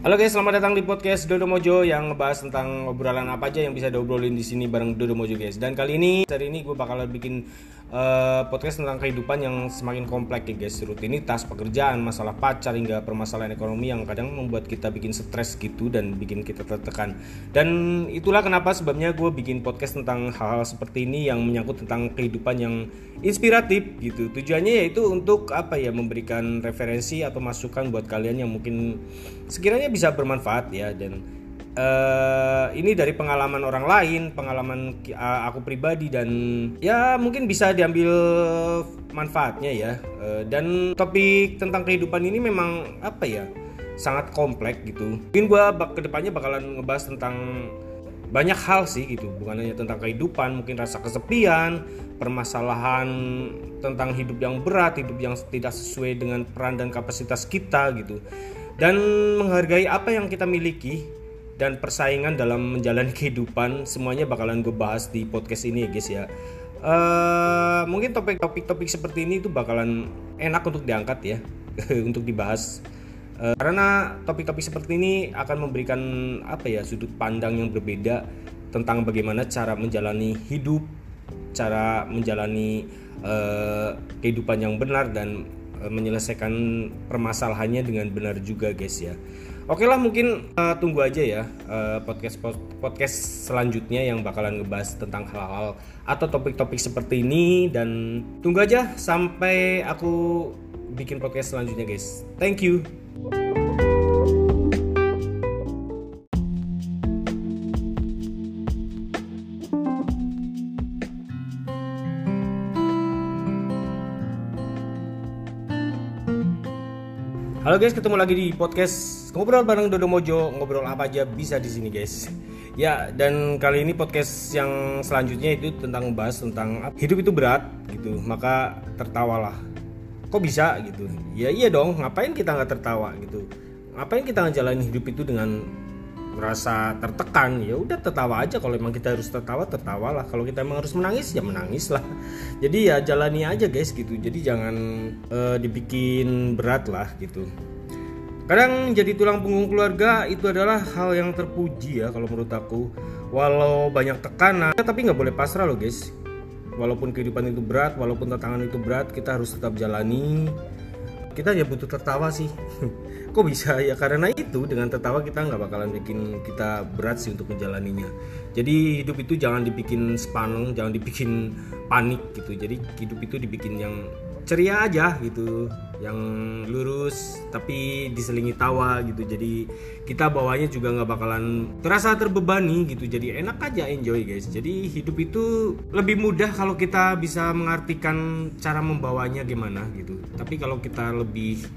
Halo guys, selamat datang di podcast Dodo Mojo yang ngebahas tentang obrolan apa aja yang bisa diobrolin di sini bareng Dodo Mojo guys. Dan kali ini, hari ini gue bakal bikin uh, podcast tentang kehidupan yang semakin kompleks ya guys. Rutinitas, pekerjaan, masalah pacar hingga permasalahan ekonomi yang kadang membuat kita bikin stres gitu dan bikin kita tertekan. Dan itulah kenapa sebabnya gue bikin podcast tentang hal-hal seperti ini yang menyangkut tentang kehidupan yang inspiratif gitu. Tujuannya yaitu untuk apa ya memberikan referensi atau masukan buat kalian yang mungkin sekiranya bisa bermanfaat ya dan uh, ini dari pengalaman orang lain, pengalaman uh, aku pribadi dan ya mungkin bisa diambil manfaatnya ya. Uh, dan topik tentang kehidupan ini memang apa ya sangat kompleks gitu. Mungkin gue bak ke depannya bakalan ngebahas tentang banyak hal sih gitu, bukan hanya tentang kehidupan, mungkin rasa kesepian, permasalahan tentang hidup yang berat, hidup yang tidak sesuai dengan peran dan kapasitas kita gitu dan menghargai apa yang kita miliki dan persaingan dalam menjalani kehidupan semuanya bakalan gue bahas di podcast ini ya guys ya uh, mungkin topik-topik topik seperti ini itu bakalan enak untuk diangkat ya untuk dibahas uh, karena topik-topik seperti ini akan memberikan apa ya sudut pandang yang berbeda tentang bagaimana cara menjalani hidup cara menjalani uh, kehidupan yang benar dan Eh, menyelesaikan permasalahannya dengan benar juga guys ya. Oke lah mungkin uh, tunggu aja ya uh, podcast podcast selanjutnya yang bakalan ngebahas tentang hal-hal atau topik-topik seperti ini dan tunggu aja sampai aku bikin podcast selanjutnya guys. Thank you. Halo guys, ketemu lagi di podcast ngobrol bareng Dodo Mojo. Ngobrol apa aja bisa di sini guys. Ya, dan kali ini podcast yang selanjutnya itu tentang membahas tentang hidup itu berat gitu. Maka tertawalah. Kok bisa gitu? Ya iya dong. Ngapain kita nggak tertawa gitu? Ngapain kita ngejalanin hidup itu dengan merasa tertekan ya udah tertawa aja kalau emang kita harus tertawa tertawa lah kalau kita emang harus menangis ya menangis lah jadi ya jalani aja guys gitu jadi jangan uh, dibikin berat lah gitu kadang jadi tulang punggung keluarga itu adalah hal yang terpuji ya kalau menurut aku. Walau banyak tekanan tapi nggak boleh pasrah loh guys. Walaupun kehidupan itu berat walaupun tantangan itu berat kita harus tetap jalani. Kita ya butuh tertawa sih. Kok bisa? Ya karena itu dengan tertawa kita nggak bakalan bikin kita berat sih untuk menjalaninya. Jadi hidup itu jangan dibikin sepaneng jangan dibikin panik gitu. Jadi hidup itu dibikin yang ceria aja gitu yang lurus tapi diselingi tawa gitu. Jadi kita bawanya juga nggak bakalan terasa terbebani gitu. Jadi enak aja enjoy guys. Jadi hidup itu lebih mudah kalau kita bisa mengartikan cara membawanya gimana gitu. Tapi kalau kita lebih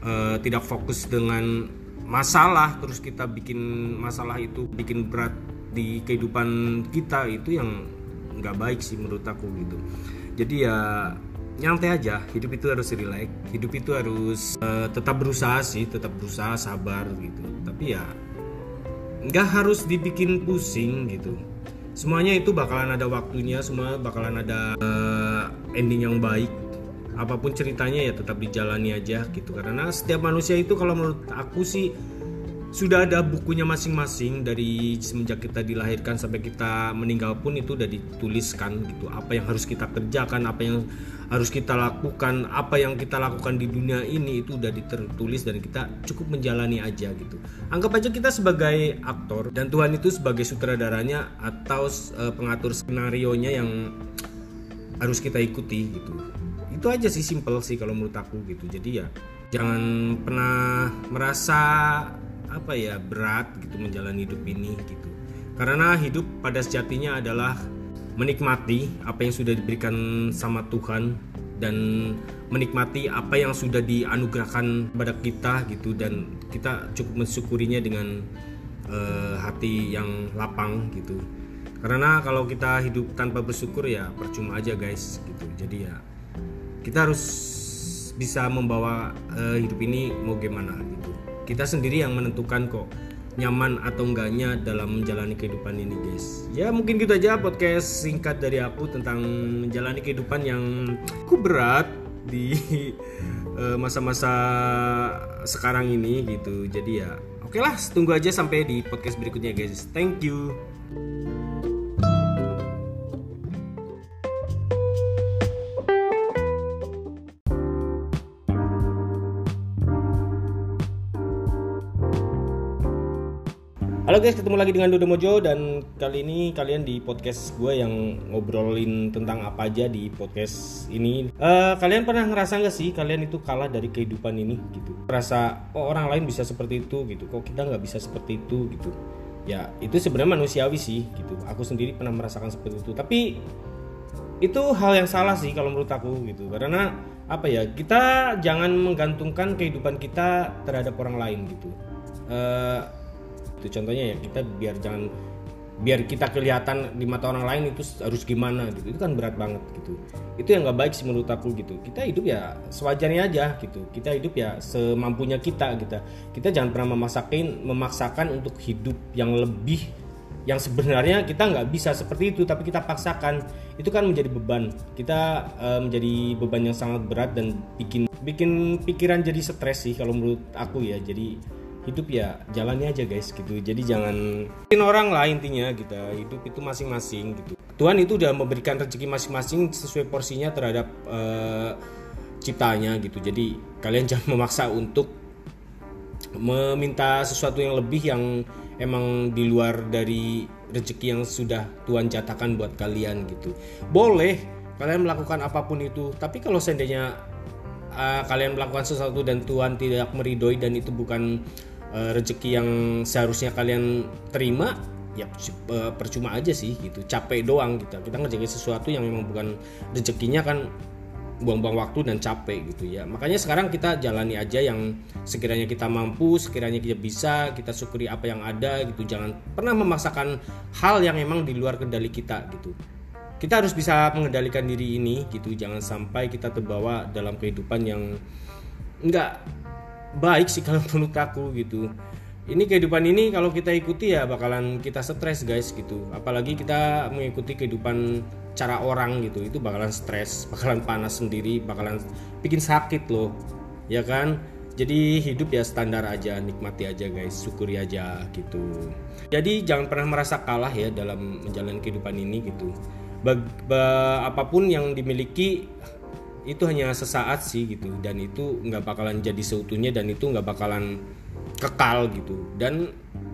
uh, tidak fokus dengan masalah terus kita bikin masalah itu bikin berat di kehidupan kita itu yang nggak baik sih menurut aku gitu. Jadi ya nyantai aja. Hidup itu harus relax hidup itu harus uh, tetap berusaha sih tetap berusaha sabar gitu. Tapi ya nggak harus dibikin pusing gitu. Semuanya itu bakalan ada waktunya semua bakalan ada uh, ending yang baik. Apa pun ceritanya ya tetap dijalani aja gitu. Karena setiap manusia itu kalau menurut aku sih sudah ada bukunya masing-masing dari semenjak kita dilahirkan sampai kita meninggal pun itu udah dituliskan gitu. Apa yang harus kita kerjakan apa yang harus kita lakukan apa yang kita lakukan di dunia ini itu udah ditertulis dan kita cukup menjalani aja gitu. Anggap aja kita sebagai aktor dan Tuhan itu sebagai sutradaranya atau uh, pengatur skenario nya yang harus kita ikuti gitu. Itu aja sih simple sih kalau menurut aku gitu. Jadi ya jangan pernah merasa apa ya berat gitu menjalani hidup ini gitu. Karena hidup pada sejatinya adalah menikmati apa yang sudah diberikan sama Tuhan dan menikmati apa yang sudah dianugerahkan pada kita gitu. Dan kita cukup mensyukurinya dengan uh, hati yang lapang gitu. Karena kalau kita hidup tanpa bersyukur ya percuma aja guys gitu. Jadi ya kita harus bisa membawa uh, hidup ini mau gimana gitu kita sendiri yang menentukan kok nyaman atau enggaknya dalam menjalani kehidupan ini guys. Ya mungkin gitu aja podcast singkat dari aku tentang menjalani kehidupan yang cukup berat di eh, masa-masa sekarang ini gitu. Jadi ya oke oke lah tunggu aja sampai di podcast berikutnya guys. Thank you Halo guys, ketemu lagi dengan Dodo Mojo dan kali ini kalian di podcast gue yang ngobrolin tentang apa aja di podcast ini. Uh, kalian pernah ngerasa nggak sih kalian itu kalah dari kehidupan ini gitu? Rasa oh orang lain bisa seperti itu gitu, kok kita nggak bisa seperti itu gitu? Ya itu sebenarnya manusiawi sih gitu. Aku sendiri pernah merasakan seperti itu, tapi itu hal yang salah sih kalau menurut aku gitu. Karena apa ya kita jangan menggantungkan kehidupan kita terhadap orang lain gitu. Uh, itu contohnya ya kita biar jangan biar kita kelihatan di mata orang lain itu harus gimana gitu. Itu kan berat banget gitu. Itu yang nggak baik sih menurut aku gitu. Kita hidup ya sewajarnya aja gitu. Kita hidup ya semampunya kita gitu. Kita jangan pernah memaksakan memaksakan untuk hidup yang lebih yang sebenarnya kita nggak bisa seperti itu tapi kita paksakan. Itu kan menjadi beban. Kita uh, menjadi beban yang sangat berat dan bikin bikin pikiran jadi stres sih kalau menurut aku ya. Jadi hidup ya jalannya aja guys gitu. Jadi jangan orang lah intinya kita gitu. hidup itu masing-masing gitu. Tuhan itu udah memberikan rezeki masing-masing sesuai porsinya terhadap uh, ciptanya gitu. Jadi kalian jangan memaksa untuk meminta sesuatu yang lebih yang emang di luar dari rezeki yang sudah Tuhan jatakan buat kalian gitu. Boleh kalian melakukan apa pun itu tapi kalau seandainya uh, kalian melakukan sesuatu dan Tuhan tidak meridoi dan itu bukan uh, rezeki yang seharusnya kalian terima ya uh, percuma aja sih gitu. Capek doang gitu. Kita ngerjain sesuatu yang memang bukan rezekinya kan buang-buang waktu dan capek gitu ya. Makanya sekarang kita jalani aja yang sekiranya kita mampu sekiranya kita bisa kita syukuri apa yang ada gitu. Jangan pernah memaksakan hal yang memang di luar kendali kita gitu. Kita harus bisa mengendalikan diri ini gitu. Jangan sampai kita terbawa dalam kehidupan yang enggak baik sih kalau menurut aku gitu. Ini kehidupan ini kalau kita ikuti ya bakalan kita stres guys gitu. Apalagi kita mengikuti kehidupan cara orang gitu itu bakalan stres bakalan panas sendiri bakalan bikin sakit loh. Ya kan? Jadi hidup ya standar aja nikmati aja guys syukuri aja gitu. Jadi jangan pernah merasa kalah ya dalam menjalani kehidupan ini gitu. Bag, ba, apa pun yang dimiliki itu hanya sesaat sih gitu. Dan itu nggak bakalan jadi seutuhnya dan itu nggak bakalan kekal gitu. Dan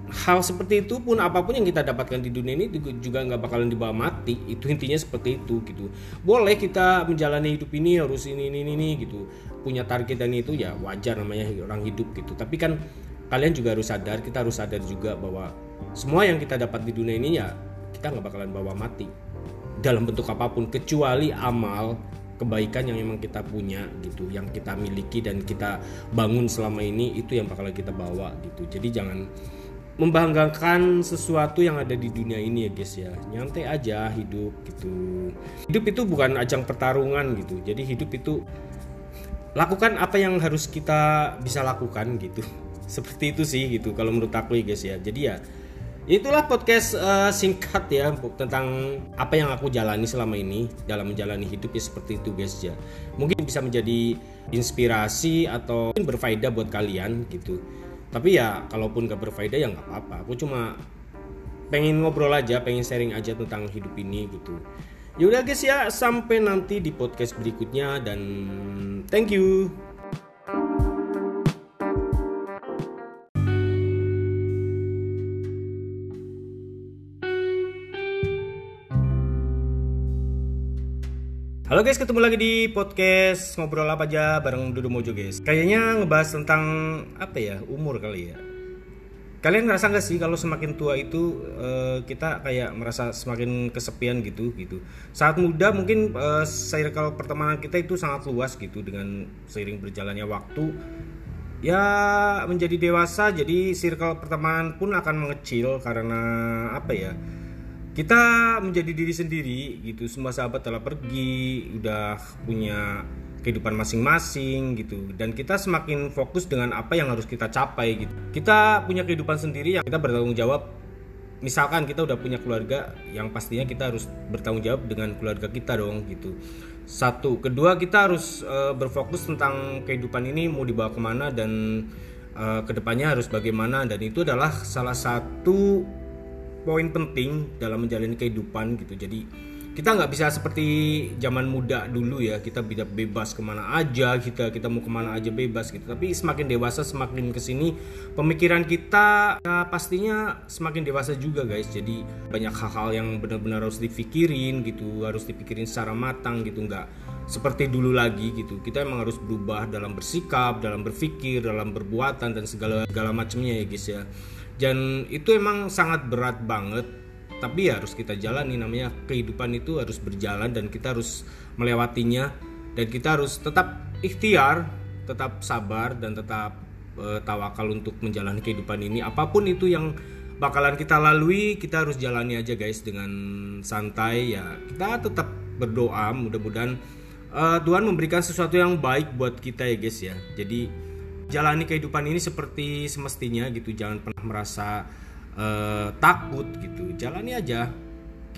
hal seperti itu pun apa pun yang kita dapatkan di dunia ini juga nggak bakalan dibawa mati. Itu intinya seperti itu gitu. Boleh kita menjalani hidup ini harus ini ini ini gitu. Punya target dan itu ya wajar namanya orang hidup gitu. Tapi kan kalian juga harus sadar kita harus sadar juga bahwa semua yang kita dapat di dunia ini ya kita nggak bakalan bawa mati. Dalam bentuk apa pun kecuali amal kebaikan yang memang kita punya gitu yang kita miliki dan kita bangun selama ini itu yang bakal kita bawa gitu. Jadi jangan membanggakan sesuatu yang ada di dunia ini ya guys ya. Nyantai aja hidup gitu. Hidup itu bukan ajang pertarungan gitu. Jadi hidup itu lakukan apa yang harus kita bisa lakukan gitu. Seperti itu sih gitu kalau menurut aku ya guys ya. Jadi ya Itulah podcast uh, singkat ya tentang apa yang aku jalani selama ini dalam menjalani hidup ya seperti itu guys ya. Mungkin bisa menjadi inspirasi atau berfaedah buat kalian gitu. Tapi ya kalaupun gak berfaedah ya nggak apa-apa. Aku cuma pengen ngobrol aja, pengen sharing aja tentang hidup ini gitu. Yaudah guys ya, sampai nanti di podcast berikutnya dan thank you. Halo guys, ketemu lagi di podcast ngobrol apa aja bareng Dudu Mojo guys. Kayaknya ngebahas tentang apa ya umur kali ya. Kalian ngerasa gak sih kalau semakin tua itu uh, kita kayak merasa semakin kesepian gitu gitu. Saat muda mungkin uh, circle pertemanan kita itu sangat luas gitu dengan seiring berjalannya waktu. Ya menjadi dewasa jadi circle pertemanan pun akan mengecil karena apa ya? Kita menjadi diri sendiri gitu. Semua sahabat telah pergi udah punya kehidupan masing-masing gitu. Dan kita semakin fokus dengan apa yang harus kita capai gitu. Kita punya kehidupan sendiri yang kita bertanggung jawab. Misalkan kita udah punya keluarga yang pastinya kita harus bertanggung jawab dengan keluarga kita dong gitu. Satu. Kedua kita harus e, berfokus tentang kehidupan ini mau dibawa ke mana dan uh, ke depannya harus bagaimana. Dan itu adalah salah satu poin penting dalam menjalani kehidupan gitu. Jadi kita nggak bisa seperti zaman muda dulu ya kita bisa bebas ke mana aja kita kita mau ke mana aja bebas gitu. Tapi semakin dewasa semakin ke sini pemikiran kita ya pastinya semakin dewasa juga guys. Jadi banyak hal-hal yang benar-benar harus dipikirin gitu harus dipikirin secara matang gitu. Nggak seperti dulu lagi gitu. Kita emang harus berubah dalam bersikap dalam berpikir dalam perbuatan dan segala segala macamnya ya guys ya dan itu emang sangat berat banget. Tapi ya harus kita jalani namanya kehidupan itu harus berjalan dan kita harus melewatinya. Dan kita harus tetap ikhtiar tetap sabar dan tetap uh, tawakal untuk menjalani kehidupan ini. Apa pun itu yang bakalan kita lalui kita harus jalani aja guys dengan santai. Ya kita tetap berdoa. Mudah-mudahan uh, Tuhan memberikan sesuatu yang baik buat kita ya guys ya. Jadi jalani kehidupan ini seperti semestinya gitu. Jangan pernah merasa uh, takut gitu. Jalani aja.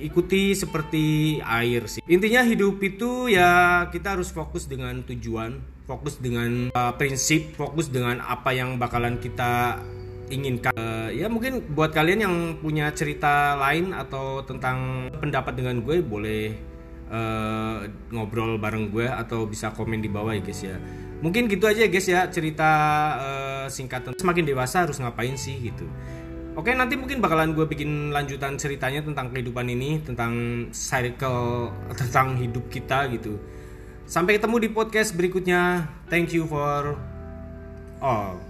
Ikuti seperti air sih. Intinya hidup itu ya kita harus fokus dengan tujuan fokus dengan uh, prinsip fokus dengan apa yang bakalan kita inginkan. Uh, ya mungkin buat kalian yang punya cerita lain atau tentang pendapat dengan gue boleh uh, ngobrol bareng gue atau bisa komen di bawah ya guys ya. Mungkin gitu aja guys ya cerita uh, singkatan. Semakin dewasa harus ngapain sih gitu. Oke nanti mungkin bakalan gue bikin lanjutan ceritanya tentang kehidupan ini Tentang cycle, tentang hidup kita gitu. Sampai ketemu di podcast berikutnya. Thank you for all